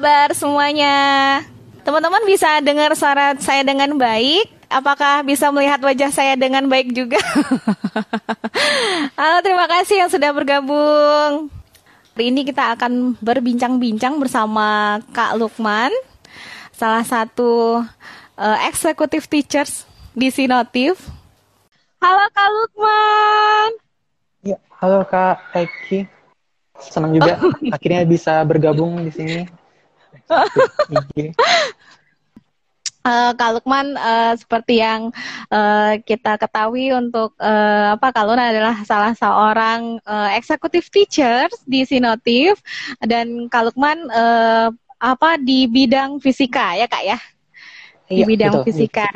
kabar semuanya? Teman-teman bisa dengar suara saya dengan baik? Apakah bisa melihat wajah saya dengan baik juga? Halo, terima kasih yang sudah bergabung. Hari ini kita akan berbincang-bincang bersama Kak Lukman, salah satu uh, executive teachers di Sinotif. Halo Kak Lukman. Ya, halo Kak Eki. Senang juga akhirnya bisa bergabung di sini. Uh, uh, seperti yang uh, kita ketahui untuk uh, apa Kak Lukman adalah salah seorang uh, eksekutif teachers di Sinotif. Dan Kak Lukman uh, apa di bidang fisika ya Kak ya di iya, bidang betul, fisika.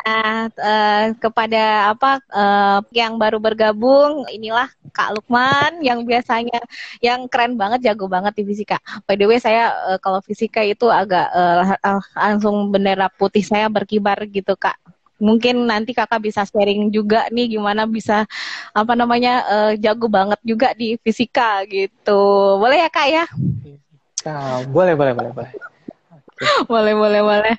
Nah, uh, kepada apa uh, yang baru bergabung, inilah Kak Lukman yang biasanya yang keren banget, jago banget di fisika. By the way, saya uh, kalau fisika itu agak uh, uh, langsung bendera putih saya berkibar gitu, Kak. Mungkin nanti kakak bisa sharing juga nih gimana bisa apa namanya uh, jago banget juga di fisika gitu. Boleh ya kak ya? Nah, boleh, boleh, boleh, boleh. Boleh boleh boleh.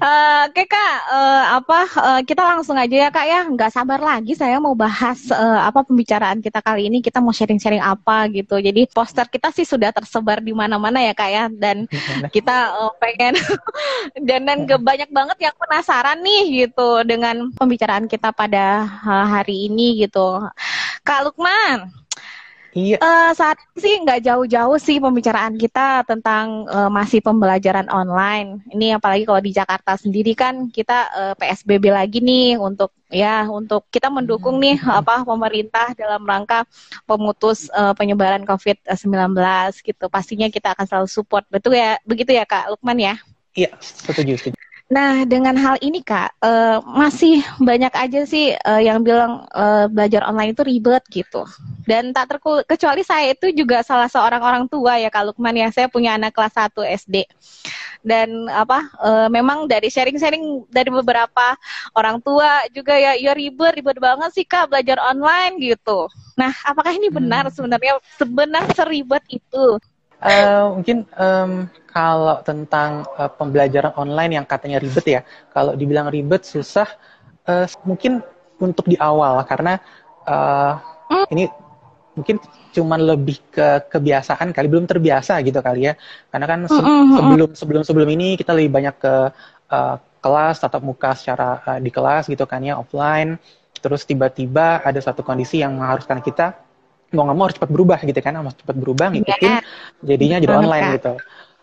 Uh, oke kak. Uh, apa uh, kita langsung aja ya kak ya. Nggak sabar lagi saya mau bahas uh, apa pembicaraan kita kali ini. Kita mau sharing sharing apa gitu. Jadi poster kita sih sudah tersebar di mana mana ya kak ya. Dan kita uh, pengen dan dan banyak banget yang penasaran nih gitu dengan pembicaraan kita pada hari ini gitu. Kak Lukman Iya. Uh, saat sih nggak jauh-jauh sih pembicaraan kita tentang uh, masih pembelajaran online. Ini apalagi kalau di Jakarta sendiri kan kita uh, eh, PSBB lagi nih untuk ya untuk kita mendukung nih hmm. apa pemerintah dalam rangka pemutus uh, penyebaran COVID-19 gitu. Pastinya kita akan selalu support. Betul ya? Begitu ya Kak Lukman ya? Iya, setuju, setuju. Nah, dengan hal ini Kak, uh, masih banyak aja sih uh, yang bilang uh, belajar online itu ribet gitu. Dan tak terkecuali saya itu juga salah seorang orang tua ya Kak Lukman ya. Saya punya anak kelas 1 SD. Dan apa uh, memang dari sharing-sharing dari beberapa orang tua juga ya ya ribet ribet banget sih Kak belajar online gitu. Nah, apakah ini benar hmm. sebenarnya sebenarnya seribet itu? Uh, mungkin um, kalau tentang uh, pembelajaran online yang katanya ribet ya, kalau dibilang ribet susah, uh, mungkin untuk di awal karena uh, ini mungkin cuman lebih ke kebiasaan kali belum terbiasa gitu kali ya, karena kan se sebelum sebelum sebelum ini kita lebih banyak ke uh, kelas tatap muka secara uh, di kelas gitu kan ya offline, terus tiba-tiba ada satu kondisi yang mengharuskan kita mau nggak mau harus cepat berubah gitu kan harus cepat berubah ngikutin yeah. jadinya jadi online gitu.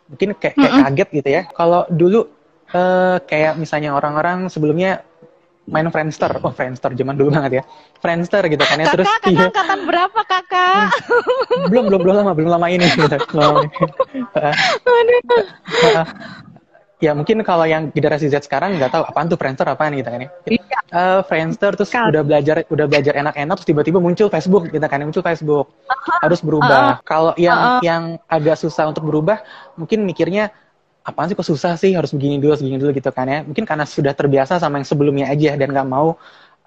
Mungkin kayak, kayak kaget gitu ya. Kalau dulu uh, kayak misalnya orang-orang sebelumnya main Friendster, oh Friendster zaman dulu banget ya, Friendster gitu kan ya kakak, terus kakak, iya. angkatan berapa kakak? belum belum belum lama belum lama ini gitu. Belum ya mungkin kalau yang generasi Z sekarang nggak tahu apaan tuh Friendster apaan gitu kan ya. Iya. Uh, Friendster terus Kal udah belajar udah belajar enak-enak terus tiba-tiba muncul Facebook gitu kan muncul Facebook uh -huh. harus berubah. Uh -huh. Kalau yang uh -huh. yang agak susah untuk berubah mungkin mikirnya apaan sih kok susah sih harus begini dulu harus begini dulu gitu kan ya. Mungkin karena sudah terbiasa sama yang sebelumnya aja dan nggak mau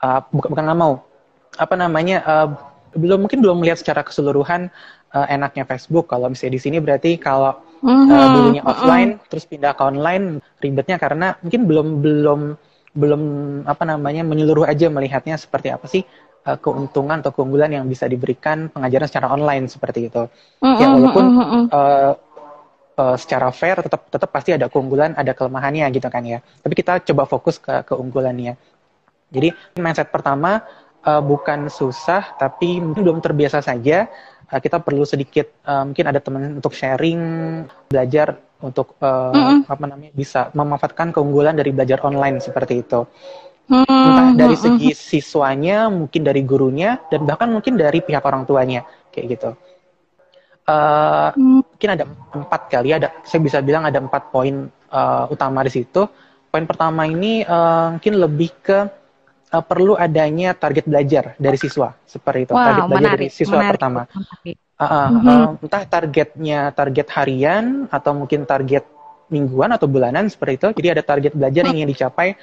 uh, bukan bukan nggak mau apa namanya uh, belum mungkin belum melihat secara keseluruhan uh, enaknya Facebook. Kalau misalnya di sini berarti kalau mm-hmm. uh, dulunya offline mm-hmm. terus pindah ke online ribetnya karena mungkin belum belum belum apa namanya menyeluruh aja melihatnya seperti apa sih uh, keuntungan atau keunggulan yang bisa diberikan pengajaran secara online seperti itu. Mm-hmm. Ya walaupun mm-hmm. uh, uh, secara fair tetap tetap pasti ada keunggulan, ada kelemahannya gitu kan ya. Tapi kita coba fokus ke keunggulannya. Jadi mindset pertama uh, bukan susah tapi mungkin belum terbiasa saja uh, kita perlu sedikit uh, mungkin ada teman untuk sharing belajar untuk uh, mm -hmm. apa namanya bisa memanfaatkan keunggulan dari belajar online seperti itu. -hmm. Entah dari segi siswanya, mungkin dari gurunya, dan bahkan mungkin dari pihak orang tuanya, kayak gitu. Uh, mm. Mungkin ada empat kali, ada saya bisa bilang ada empat poin uh, utama di situ. Poin pertama ini uh, mungkin lebih ke uh, perlu adanya target belajar dari siswa seperti itu. Wow, target belajar menarik, dari siswa menarik, pertama. Uh, uh, uh, entah targetnya target harian atau mungkin target mingguan atau bulanan seperti itu. Jadi ada target belajar yang ingin dicapai.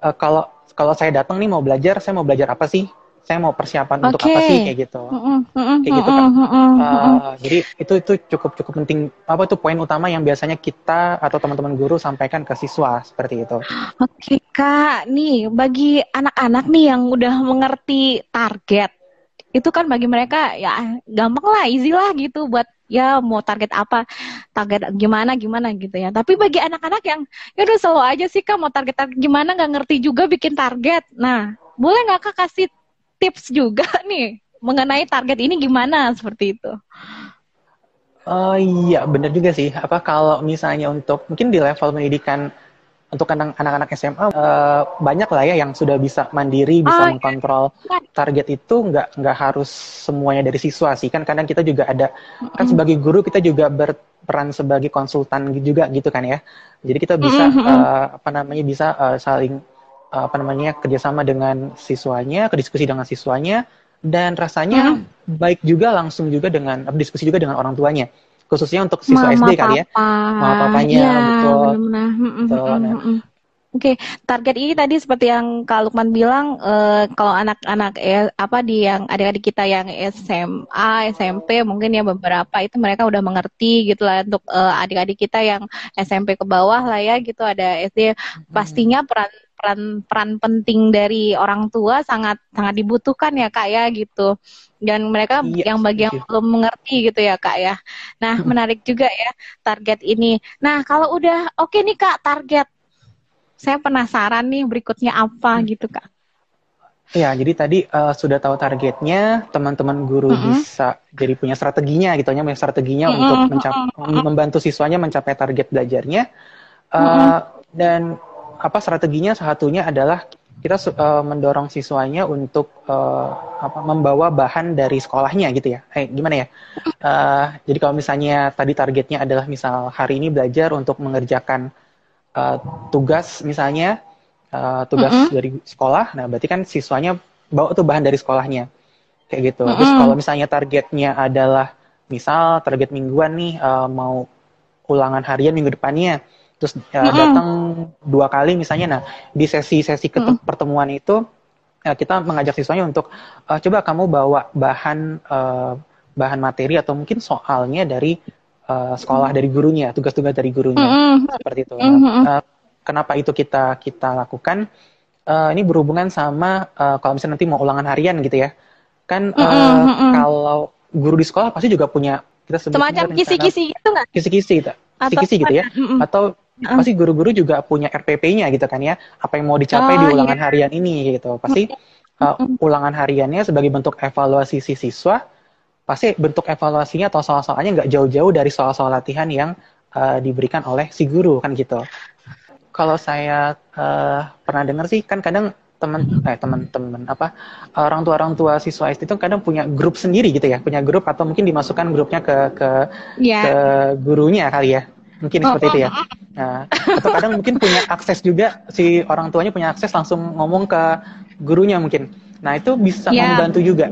Uh, kalau kalau saya datang nih mau belajar, saya mau belajar apa sih saya mau persiapan okay. untuk apa sih kayak gitu. Kayak gitu kan uh, jadi itu itu cukup cukup penting. Apa itu poin utama yang biasanya kita atau teman-teman guru sampaikan ke siswa seperti itu? Oke okay, kak. Nih bagi anak-anak nih yang udah mengerti target itu kan bagi mereka ya gampang lah easy lah gitu buat ya mau target apa target gimana gimana gitu ya. Tapi bagi anak-anak yang ya udah selalu aja sih kak mau target, target gimana nggak ngerti juga bikin target. Nah boleh nggak kak kasih tips juga nih mengenai target ini gimana seperti itu Oh iya, benar juga sih. Apa kalau misalnya untuk mungkin di level pendidikan untuk anak-anak SMA uh, eh, banyak lah ya yang sudah bisa mandiri bisa oh, mengkontrol iya. target itu nggak nggak harus semuanya dari siswa sih kan kadang kita juga ada mm-hmm. kan sebagai guru kita juga berperan sebagai konsultan juga gitu kan ya jadi kita bisa mm-hmm. uh, apa namanya bisa uh, saling apa namanya kerjasama dengan siswanya kediskusi dengan siswanya dan rasanya mm-hmm. baik juga langsung juga dengan diskusi juga dengan orang tuanya khususnya untuk siswa Mama, SD kali ya. Mama papanya ya, betul. Benar. betul. Nah. Oke, okay. target ini tadi seperti yang Kak Lukman bilang, uh, kalau anak-anak eh, apa di yang adik-adik kita yang SMA, SMP mungkin ya beberapa itu mereka udah mengerti gitu lah untuk uh, adik-adik kita yang SMP ke bawah lah ya gitu ada SD hmm. pastinya peran peran peran penting dari orang tua sangat sangat dibutuhkan ya kak ya gitu dan mereka iya, yang bagi yang belum mengerti gitu ya kak ya. Nah menarik juga ya target ini. Nah kalau udah oke okay nih kak target, saya penasaran nih berikutnya apa hmm. gitu kak. Ya, jadi tadi uh, sudah tahu targetnya, teman-teman guru mm -hmm. bisa jadi punya strateginya gitu ya, punya strateginya mm -hmm. untuk mencap membantu siswanya mencapai target belajarnya. Uh, mm -hmm. Dan apa strateginya satunya adalah kita uh, mendorong siswanya untuk uh, apa, membawa bahan dari sekolahnya gitu ya. Eh, gimana ya? Uh, jadi kalau misalnya tadi targetnya adalah misal hari ini belajar untuk mengerjakan uh, tugas misalnya uh, tugas mm -hmm. dari sekolah, nah berarti kan siswanya bawa tuh bahan dari sekolahnya kayak gitu. Mm -hmm. Terus kalau misalnya targetnya adalah misal target mingguan nih uh, mau ulangan harian minggu depannya terus ya, mm -hmm. datang dua kali misalnya nah di sesi-sesi mm -hmm. pertemuan itu ya, kita mengajak siswanya untuk uh, coba kamu bawa bahan uh, bahan materi atau mungkin soalnya dari uh, sekolah dari gurunya tugas-tugas dari gurunya mm -hmm. seperti itu mm -hmm. uh, kenapa itu kita kita lakukan uh, ini berhubungan sama uh, kalau misalnya nanti mau ulangan harian gitu ya kan uh, mm -hmm. kalau guru di sekolah pasti juga punya kita semacam kisi-kisi itu nggak kisi-kisi gitu kisi-kisi gitu ya mm -hmm. atau pasti guru-guru juga punya RPP-nya gitu kan ya apa yang mau dicapai oh, di ulangan iya. harian ini gitu pasti uh, ulangan hariannya sebagai bentuk evaluasi si siswa pasti bentuk evaluasinya atau soal-soalnya nggak jauh-jauh dari soal-soal latihan yang uh, diberikan oleh si guru kan gitu kalau saya uh, pernah dengar sih kan kadang teman eh teman-teman apa orang tua orang tua siswa SD itu kadang punya grup sendiri gitu ya punya grup atau mungkin dimasukkan grupnya ke ke yeah. ke gurunya kali ya mungkin seperti itu ya. Nah, atau kadang mungkin punya akses juga si orang tuanya punya akses langsung ngomong ke gurunya mungkin. Nah itu bisa yeah. membantu juga.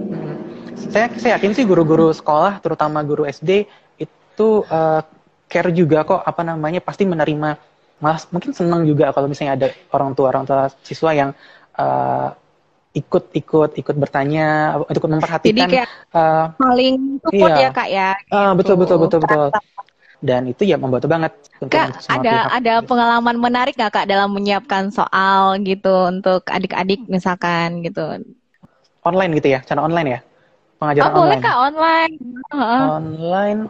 Saya saya yakin sih guru-guru sekolah, terutama guru SD itu uh, care juga kok apa namanya pasti menerima malah mungkin senang juga kalau misalnya ada orang tua orang tua siswa yang uh, ikut ikut ikut bertanya ikut memperhatikan jadi kayak uh, paling support iya. ya kak ya gitu. uh, betul betul betul betul dan itu ya membantu banget kak ada pihak. ada pengalaman menarik nggak kak dalam menyiapkan soal gitu untuk adik-adik misalkan gitu online gitu ya cara online ya pengajaran oh, boleh kak online online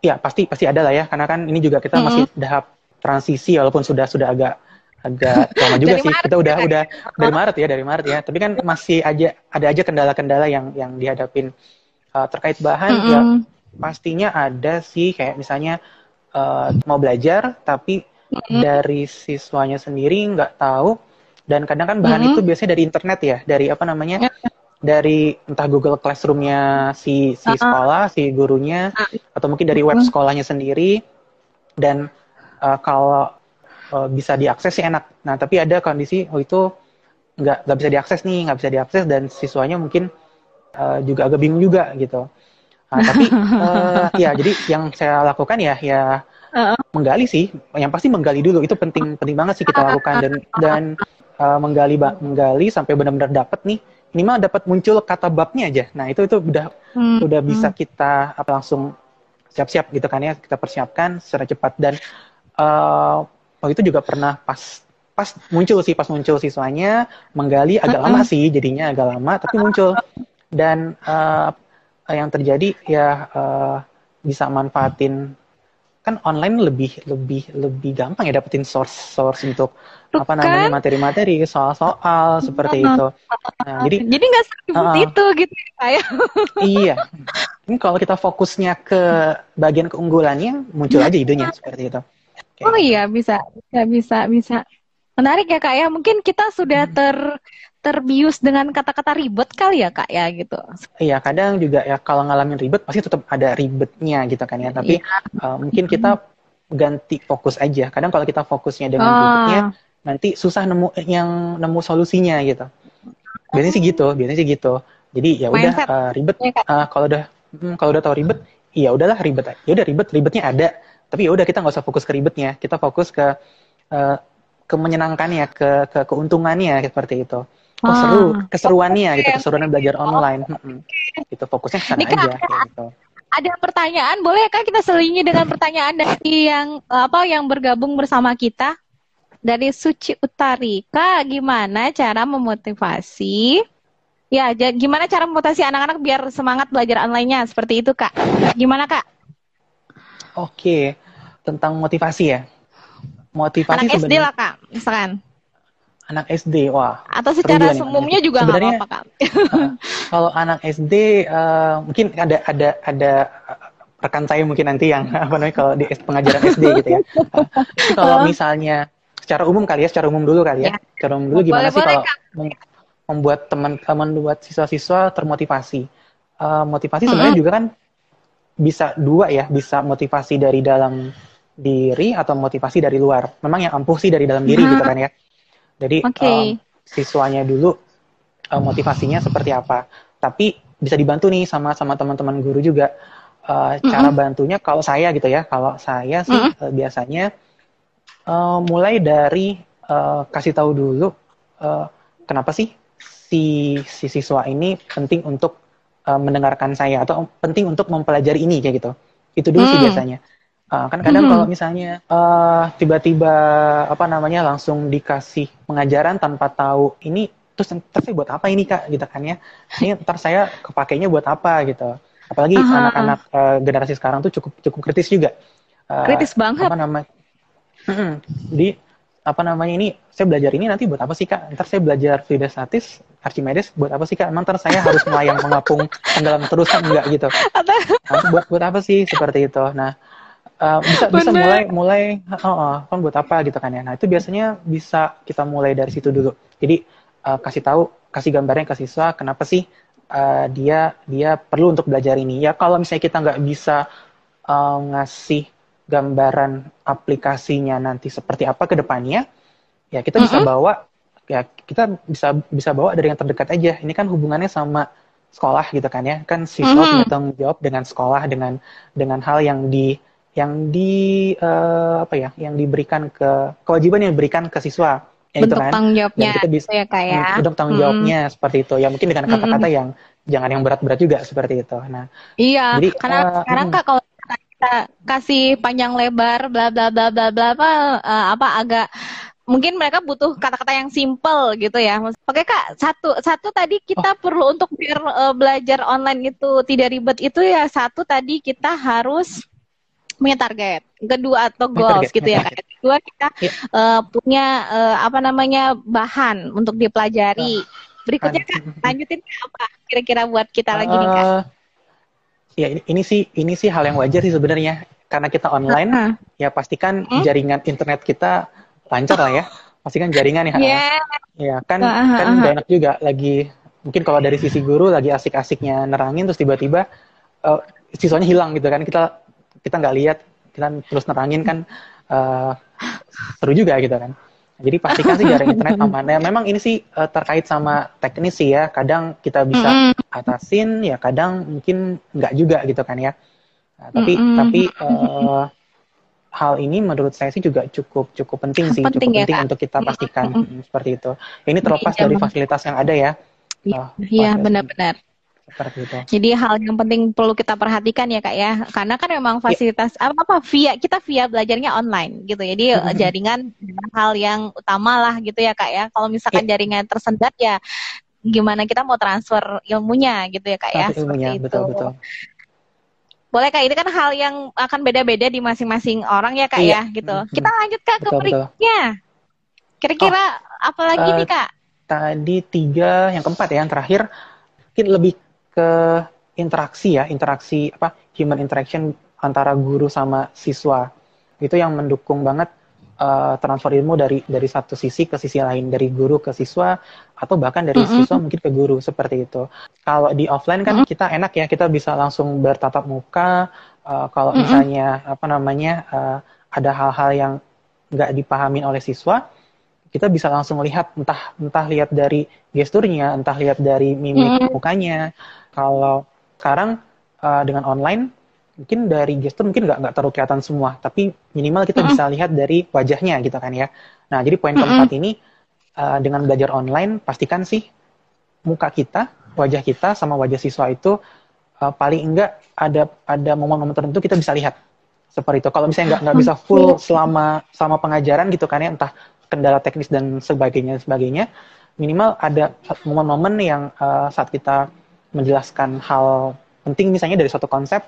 ya pasti pasti ada lah ya karena kan ini juga kita mm -hmm. masih tahap transisi walaupun sudah sudah agak agak lama juga sih Maret, kita udah kan? udah dari Maret ya dari Maret ya tapi kan masih aja ada aja kendala-kendala yang yang dihadapin uh, terkait bahan mm -hmm. ya pastinya ada sih kayak misalnya uh, mau belajar tapi mm-hmm. dari siswanya sendiri nggak tahu dan kadang kan bahan mm-hmm. itu biasanya dari internet ya dari apa namanya yeah. Dari entah Google Classroomnya si si uh-huh. sekolah si gurunya uh-huh. atau mungkin dari web mm-hmm. sekolahnya sendiri dan uh, kalau uh, bisa diakses sih enak nah tapi ada kondisi oh itu nggak nggak bisa diakses nih nggak bisa diakses dan siswanya mungkin uh, juga agak bingung juga gitu Nah, tapi uh, ya jadi yang saya lakukan ya ya uh. menggali sih. Yang pasti menggali dulu itu penting penting banget sih kita lakukan dan dan uh, menggali menggali sampai benar-benar dapat nih ini mah dapat muncul kata babnya aja nah itu itu udah hmm. udah bisa hmm. kita apa langsung siap-siap gitu kan ya kita persiapkan secara cepat dan uh, waktu itu juga pernah pas pas muncul sih pas muncul siswanya menggali agak -uh. lama sih jadinya agak lama tapi muncul dan uh, yang terjadi ya uh, bisa manfaatin kan online lebih lebih lebih gampang ya dapetin source source untuk Bukan. apa namanya materi-materi soal-soal seperti itu. Nah, jadi jadi nggak uh, itu gitu ya. iya. Ini kalau kita fokusnya ke bagian keunggulannya muncul aja idenya seperti itu. Kayak oh iya bisa bisa bisa bisa. Menarik ya kak ya. Mungkin kita sudah hmm. ter terbius dengan kata-kata ribet kali ya kak ya gitu. Iya kadang juga ya kalau ngalamin ribet pasti tetap ada ribetnya gitu kan ya. Tapi iya. uh, mungkin kita ganti fokus aja. Kadang kalau kita fokusnya dengan oh. ribetnya nanti susah nemu yang nemu solusinya gitu. Biasanya sih gitu, biasanya sih gitu. Jadi ya udah uh, ribet. Uh, kalau udah hmm, kalau udah tahu ribet, iya udahlah ribet. Ya udah ribet, ribetnya ada. Tapi ya udah kita nggak usah fokus ke ribetnya. Kita fokus ke uh, ke menyenangkannya, ke ke keuntungannya seperti itu oh seru. Keseruannya okay. gitu keseruan belajar online. Okay. gitu fokusnya ke sana aja gitu. ada pertanyaan? Boleh kan kita selingi dengan pertanyaan dari yang apa yang bergabung bersama kita? Dari Suci Utari. Kak gimana cara memotivasi? Ya gimana cara memotivasi anak-anak biar semangat belajar online-nya? Seperti itu kak. Gimana kak? Oke tentang motivasi ya. Motivasi anak SD lah kak misalkan anak SD wah atau secara umumnya juga nggak apa-apa kan uh, kalau anak SD uh, eh, mungkin ada ada ada rekan saya mungkin nanti yang apa namanya kalau di pengajaran SD gitu ya. Uh, kalau misalnya secara umum kali ya secara umum dulu kali ya, ya. secara umum dulu gimana boleh, sih kalau membuat teman membuat siswa-siswa termotivasi? Uh, motivasi hmm. sebenarnya juga kan bisa dua ya bisa motivasi dari dalam diri atau motivasi dari luar. Memang yang ampuh sih dari dalam diri hmm. gitu kan ya jadi okay. um, siswanya dulu um, motivasinya seperti apa. Tapi bisa dibantu nih sama sama teman-teman guru juga. Uh, mm -hmm. Cara bantunya kalau saya gitu ya, kalau saya sih mm -hmm. uh, biasanya uh, mulai dari uh, kasih tahu dulu uh, kenapa sih si si siswa ini penting untuk uh, mendengarkan saya atau penting untuk mempelajari ini kayak gitu. Itu dulu mm. sih biasanya. Uh, kan kadang hmm. kalau misalnya uh, tiba-tiba apa namanya langsung dikasih pengajaran tanpa tahu ini terus ntar saya buat apa ini kak? Gitu kan ya. Ini ntar saya kepakainya buat apa gitu. Apalagi anak-anak uh, generasi sekarang tuh cukup cukup kritis juga. Uh, kritis banget. apa namanya hmm, jadi apa namanya ini saya belajar ini nanti buat apa sih kak? Ntar saya belajar statis Archimedes buat apa sih kak? Emang ntar saya harus melayang mengapung tenggelam terus kan enggak gitu nah, buat buat apa sih seperti itu. Nah Uh, bisa Bener. bisa mulai mulai uh, uh, kan buat apa gitu kan ya nah itu biasanya bisa kita mulai dari situ dulu jadi uh, kasih tahu kasih gambarnya ke siswa kenapa sih uh, dia dia perlu untuk belajar ini ya kalau misalnya kita nggak bisa uh, ngasih gambaran aplikasinya nanti seperti apa ke depannya ya kita bisa mm -hmm. bawa ya kita bisa bisa bawa dari yang terdekat aja ini kan hubungannya sama sekolah gitu kan ya kan siswa mm -hmm. punya tanggung jawab dengan sekolah dengan dengan hal yang di yang di uh, apa ya yang diberikan ke kewajiban yang diberikan ke siswa ya bentuk itu kan tanggung jawabnya kita bisa ya kayak ya. bentuk tanggung hmm. jawabnya hmm. seperti itu ya mungkin dengan kata-kata hmm. yang jangan yang berat-berat juga seperti itu nah iya jadi, karena uh, sekarang hmm. kak kalau kita kasih panjang lebar bla bla bla bla bla apa uh, apa agak mungkin mereka butuh kata-kata yang simple gitu ya. Oke kak, satu satu tadi kita oh. perlu untuk biar uh, belajar online itu tidak ribet itu ya satu tadi kita harus punya target kedua atau goals gitu ya kan kedua kita yeah. Iya. uh, punya uh, apa namanya bahan untuk dipelajari berikutnya kak lanjutin apa kira-kira buat kita lagi nih kak uh, ya ini, ini sih ini sih hal yang wajar sih sebenarnya karena kita online uh -huh. ya pastikan hmm? jaringan internet kita lancar lah ya pastikan jaringan ya yeah. ya kan uh -huh. kan gak enak juga lagi mungkin kalau dari sisi guru lagi asik-asiknya nerangin terus tiba-tiba uh, siswanya hilang gitu kan kita kita nggak lihat kita terus nerangin kan uh, seru juga gitu kan jadi pastikan sih jaring internet aman. Ya, memang ini sih uh, terkait sama teknis sih ya. Kadang kita bisa atasin, ya kadang mungkin nggak juga gitu kan ya. Nah, tapi tapi uh, hal ini menurut saya sih juga cukup cukup penting sih, penting cukup ya, penting Kak? untuk kita pastikan mm -hmm. seperti itu. Ini terlepas Iya, dari fasilitas yang ada ya. Iya, Oh, benar-benar. Seperti itu. Jadi hal yang penting perlu kita perhatikan ya kak ya, karena kan memang Iya. fasilitas apa apa via kita via belajarnya online gitu. Jadi Mhm. jaringan hal yang utama lah gitu ya kak ya. Kalau misalkan Iya. jaringan tersendat ya gimana kita mau transfer ilmunya gitu ya kak ya. Ilmunya, Seperti itu. betul betul. Boleh kak, ini kan hal yang akan beda-beda di masing-masing orang ya kak Iya. ya gitu. Kita lanjut kak ke Betul, betul. berikutnya. Kira-kira apa lagi eh, nih kak? Tadi tiga, yang keempat ya, yang terakhir mungkin lebih ke interaksi ya, interaksi apa human interaction antara guru sama siswa. Itu yang mendukung banget eh, transfer ilmu dari dari satu sisi ke sisi lain, dari guru ke siswa atau bahkan dari Mm-mm. siswa mungkin ke guru seperti itu. Kalau di offline kan kita enak ya, kita bisa langsung bertatap muka. eh, kalau Mm-mm. misalnya apa namanya eh, ada hal-hal yang nggak dipahamin oleh siswa, kita bisa langsung lihat entah entah lihat dari gesturnya, entah lihat dari mimik Mm. mukanya. Kalau sekarang uh, dengan online mungkin dari gestur mungkin nggak nggak terlalu kelihatan semua, tapi minimal kita Mm-mm. bisa lihat dari wajahnya gitu kan ya. Nah jadi poin Mm-mm. keempat ini uh, dengan belajar online pastikan sih muka kita, wajah kita sama wajah siswa itu uh, paling enggak ada ada momen-momen tertentu kita bisa lihat seperti itu. Kalau misalnya nggak nggak bisa full selama selama pengajaran gitu kan ya, entah kendala teknis dan sebagainya sebagainya, minimal ada momen-momen yang uh, saat kita menjelaskan hal penting misalnya dari suatu konsep,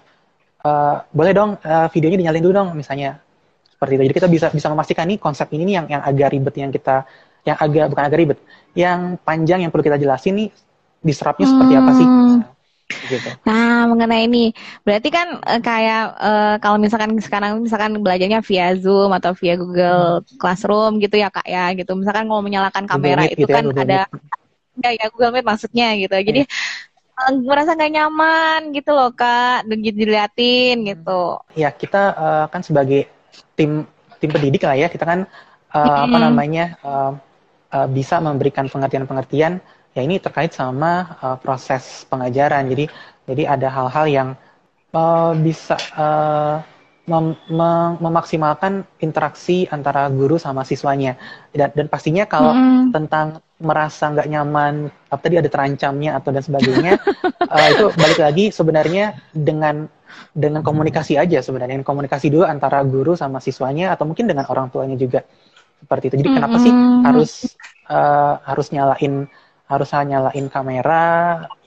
uh, boleh dong uh, videonya dinyalin dulu dong misalnya seperti itu. Jadi kita bisa bisa memastikan nih konsep ini nih yang yang agak ribet yang kita yang agak bukan agak ribet, yang panjang yang perlu kita jelasin nih diserapnya seperti apa sih? Hmm. Gitu. Nah, mengenai ini, berarti kan eh, kayak eh, kalau misalkan sekarang misalkan belajarnya via Zoom atau via Google Classroom gitu ya Kak ya, gitu. Misalkan mau menyalakan Google kamera Meet itu gitu ya, kan Google ada ya, ya Google Meet maksudnya gitu. Jadi eh, merasa nggak nyaman gitu loh Kak, dan gitu diliatin gitu. ya kita eh, kan sebagai tim tim pendidik lah ya kita kan eh, apa namanya eh, eh, bisa memberikan pengertian-pengertian ya ini terkait sama eh, proses pengajaran. Jadi jadi ada hal-hal yang eh, bisa eh, mem- mem- memaksimalkan interaksi antara guru sama siswanya. Dan, dan pastinya kalau Mm-mm. tentang merasa nggak nyaman apa tadi ada terancamnya atau dan sebagainya eh, itu balik lagi sebenarnya dengan dengan komunikasi aja sebenarnya. Dengan komunikasi dulu antara guru sama siswanya atau mungkin dengan orang tuanya juga. Seperti itu. Jadi kenapa sih harus eh, harus nyalain harus nyalain kamera?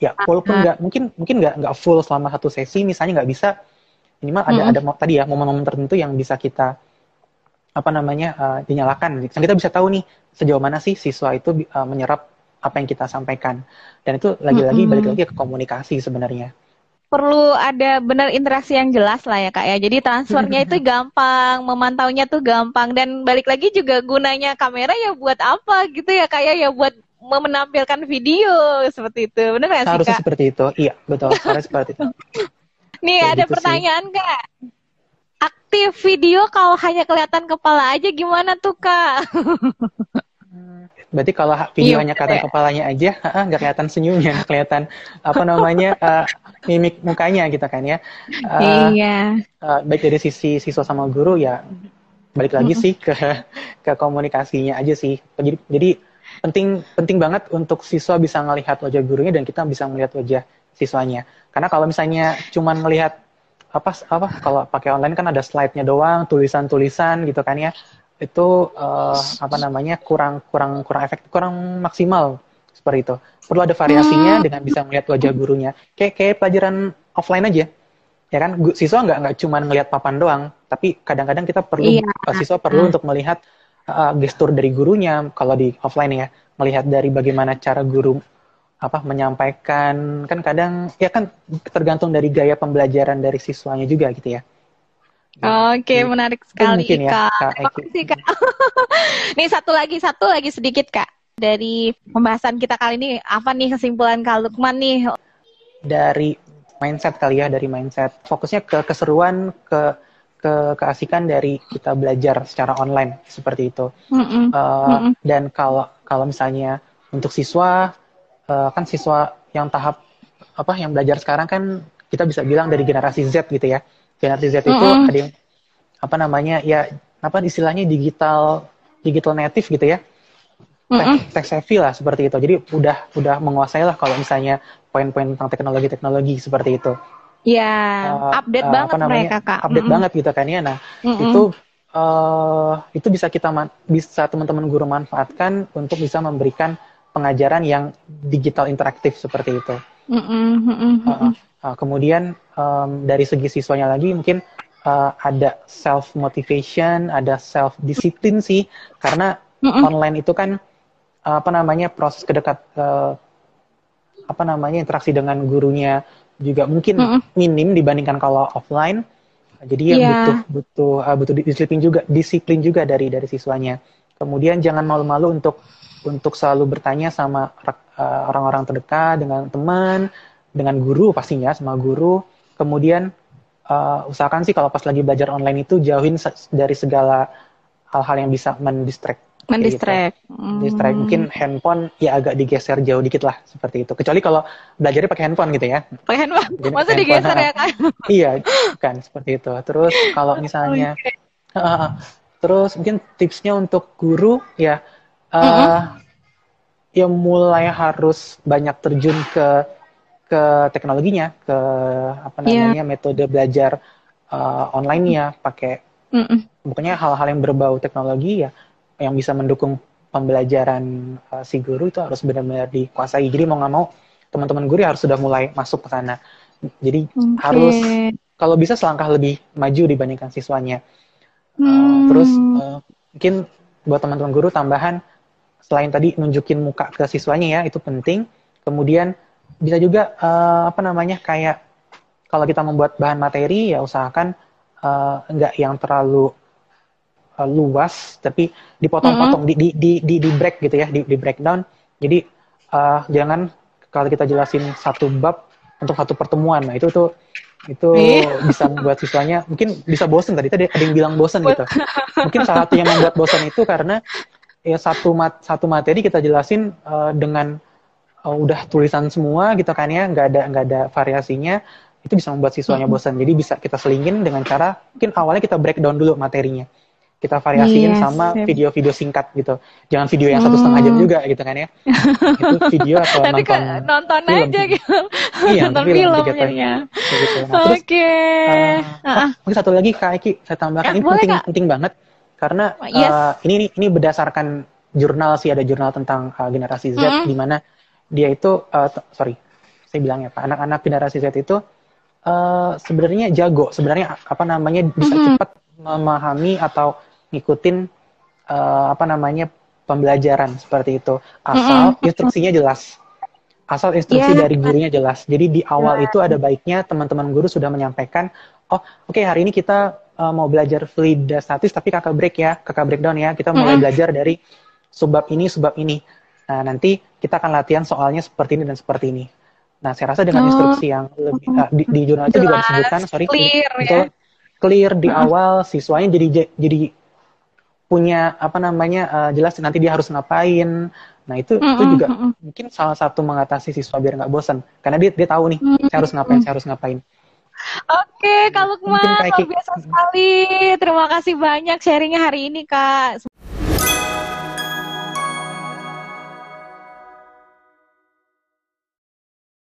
Ya walaupun nggak mungkin mungkin nggak nggak full selama satu sesi misalnya nggak bisa minimal ada Mm-mm. ada mo- tadi ya momen-momen tertentu yang bisa kita apa namanya eh, dinyalakan dan kita bisa tahu nih sejauh mana sih siswa itu eh, menyerap apa yang kita sampaikan dan itu lagi-lagi Mm-mm. balik lagi ke komunikasi sebenarnya Perlu ada benar interaksi yang jelas lah ya Kak ya. Jadi transfernya itu gampang, memantaunya tuh gampang dan balik lagi juga gunanya kamera ya buat apa gitu ya Kak ya, ya buat menampilkan video seperti itu. Benar nggak sih harusnya Kak? seperti itu iya betul harus seperti itu Nih Kayak ada gitu sih. pertanyaan Kak. Aktif video kalau hanya kelihatan kepala aja gimana tuh Kak? berarti kalau video Iya, hanya kelihatan betul kepalanya aja nggak kelihatan senyumnya kelihatan apa namanya eh, mimik mukanya gitu kan ya Eh, iya. eh, baik dari sisi siswa sama guru ya balik lagi Mm-mm. sih ke ke komunikasinya aja sih jadi jadi penting penting banget untuk siswa bisa melihat wajah gurunya dan kita bisa melihat wajah siswanya. Karena kalau misalnya cuman melihat apa apa kalau pakai online kan ada slide-nya doang tulisan-tulisan gitu kan ya. Itu eh, apa namanya kurang kurang kurang efektif kurang maksimal seperti itu. Perlu ada variasinya Hmm. dengan bisa melihat wajah gurunya. Kayak kayak pelajaran offline aja. Ya kan? Siswa nggak nggak cuma ngelihat papan doang tapi kadang-kadang kita perlu Iya. uh, siswa perlu untuk melihat uh, gestur dari gurunya kalau di offline ya. Melihat dari bagaimana cara guru apa menyampaikan kan kadang ya kan tergantung dari gaya pembelajaran dari siswanya juga gitu ya Oke, Gitu. menarik sekali mungkin ya Kak. Kak Terima Eki. kasih Kak. Nih satu lagi, satu lagi sedikit Kak. Dari pembahasan kita kali ini, apa nih kesimpulan Kak Lukman nih? dari mindset kali ya dari mindset fokusnya ke keseruan ke ke keasikan dari kita belajar secara online seperti itu Mm-mm. Uh, Mm-mm. dan kalau kalau misalnya untuk siswa uh, kan siswa yang tahap apa yang belajar sekarang kan kita bisa bilang dari generasi Z gitu ya. Generasi Z itu Mm-mm. ada yang apa namanya ya apa istilahnya digital digital native gitu ya. Tech, tech savvy lah seperti itu. Jadi udah udah menguasai lah kalau misalnya poin-poin tentang teknologi-teknologi seperti itu. Ya uh, update uh, banget apa namanya, mereka kak. update mm -hmm. banget gitu kan ya. Nah mm -hmm. itu uh, itu bisa kita bisa teman-teman guru manfaatkan untuk bisa memberikan pengajaran yang digital interaktif seperti itu mm uh, uh, kemudian um, dari segi siswanya lagi mungkin uh, ada self motivation, ada self disiplin sih, karena mm online itu kan uh, apa namanya proses kedekat uh, apa namanya interaksi dengan gurunya juga mungkin mm minim dibandingkan kalau offline. Jadi yang yeah. butuh butuh uh, butuh disiplin juga disiplin juga dari dari siswanya. Kemudian jangan malu-malu untuk untuk selalu bertanya sama orang-orang uh, terdekat dengan teman, dengan guru pastinya sama guru. Kemudian uh, usahakan sih kalau pas lagi belajar online itu jauhin dari segala hal-hal yang bisa mendistract. Mendistract. Gitu. hmm. distract mungkin handphone ya agak digeser jauh dikit lah seperti itu. Kecuali kalau belajarnya pakai handphone gitu ya. Pakai handphone. Jadi, masa handphone, digeser ya kan iya kan seperti itu. Terus kalau misalnya okay. uh, terus mungkin tipsnya untuk guru ya uh, mm -hmm. ya mulai harus banyak terjun ke ke teknologinya, ke apa iya. namanya yeah. metode belajar uh, online-nya, pakai mm -mm. pokoknya hal-hal yang berbau teknologi ya, yang bisa mendukung pembelajaran uh, si guru itu harus benar-benar dikuasai. Jadi mau nggak mau teman-teman guru harus sudah mulai masuk ke sana. Jadi okay. harus kalau bisa selangkah lebih maju dibandingkan siswanya. Uh, hmm. Terus uh, mungkin buat teman-teman guru tambahan selain tadi nunjukin muka ke siswanya ya itu penting. Kemudian bisa juga uh, apa namanya kayak kalau kita membuat bahan materi ya usahakan uh, nggak yang terlalu uh, luas tapi dipotong-potong mm -hmm. di, di di di break gitu ya di, di breakdown jadi uh, jangan kalau kita jelasin satu bab untuk satu pertemuan nah itu tuh itu iya. bisa membuat siswanya mungkin bisa bosen tadi tadi ada yang bilang bosen gitu mungkin salah satu yang membuat bosen itu karena ya satu mat satu materi kita jelasin uh, dengan uh, udah tulisan semua gitu kan ya nggak ada nggak ada variasinya itu bisa membuat siswanya bosan. Jadi bisa kita selingin dengan cara mungkin awalnya kita breakdown dulu materinya. Kita variasiin yes, sama video-video singkat gitu. Jangan video yang satu setengah jam hmm. juga gitu kan ya. Itu video atau nonton nonton film. aja gitu. Iya nonton film, film gitu. nah, oke. okay. uh, uh, oh, mungkin satu lagi kak Eki saya tambahkan. Ya, ini penting kak. penting banget karena yes. uh, ini ini berdasarkan jurnal sih ada jurnal tentang uh, generasi Z mm -hmm. di mana dia itu uh, sorry saya bilangnya pak anak-anak generasi Z itu uh, sebenarnya jago sebenarnya apa namanya bisa mm -hmm. cepat memahami atau ngikutin uh, apa namanya pembelajaran seperti itu asal mm -hmm. instruksinya jelas asal instruksi yeah. dari gurunya jelas jadi di awal yeah. itu ada baiknya teman-teman guru sudah menyampaikan oh oke okay, hari ini kita uh, mau belajar fluid statis tapi kakak break ya kakak breakdown ya kita mulai mm -hmm. belajar dari subbab ini subbab ini Nah, nanti kita akan latihan soalnya seperti ini dan seperti ini. Nah, saya rasa dengan oh. instruksi yang lebih uh, di, di jurnal itu juga disebutkan, sorry, clear, itu ya? clear di uh. awal siswanya jadi jadi punya apa namanya uh, jelas nanti dia harus ngapain. Nah itu mm -hmm. itu juga mm -hmm. mungkin salah satu mengatasi siswa biar nggak bosan karena dia dia tahu nih mm -hmm. saya harus ngapain, saya harus ngapain. Oke, Kak luar biasa sekali. Terima kasih banyak sharingnya hari ini, Kak.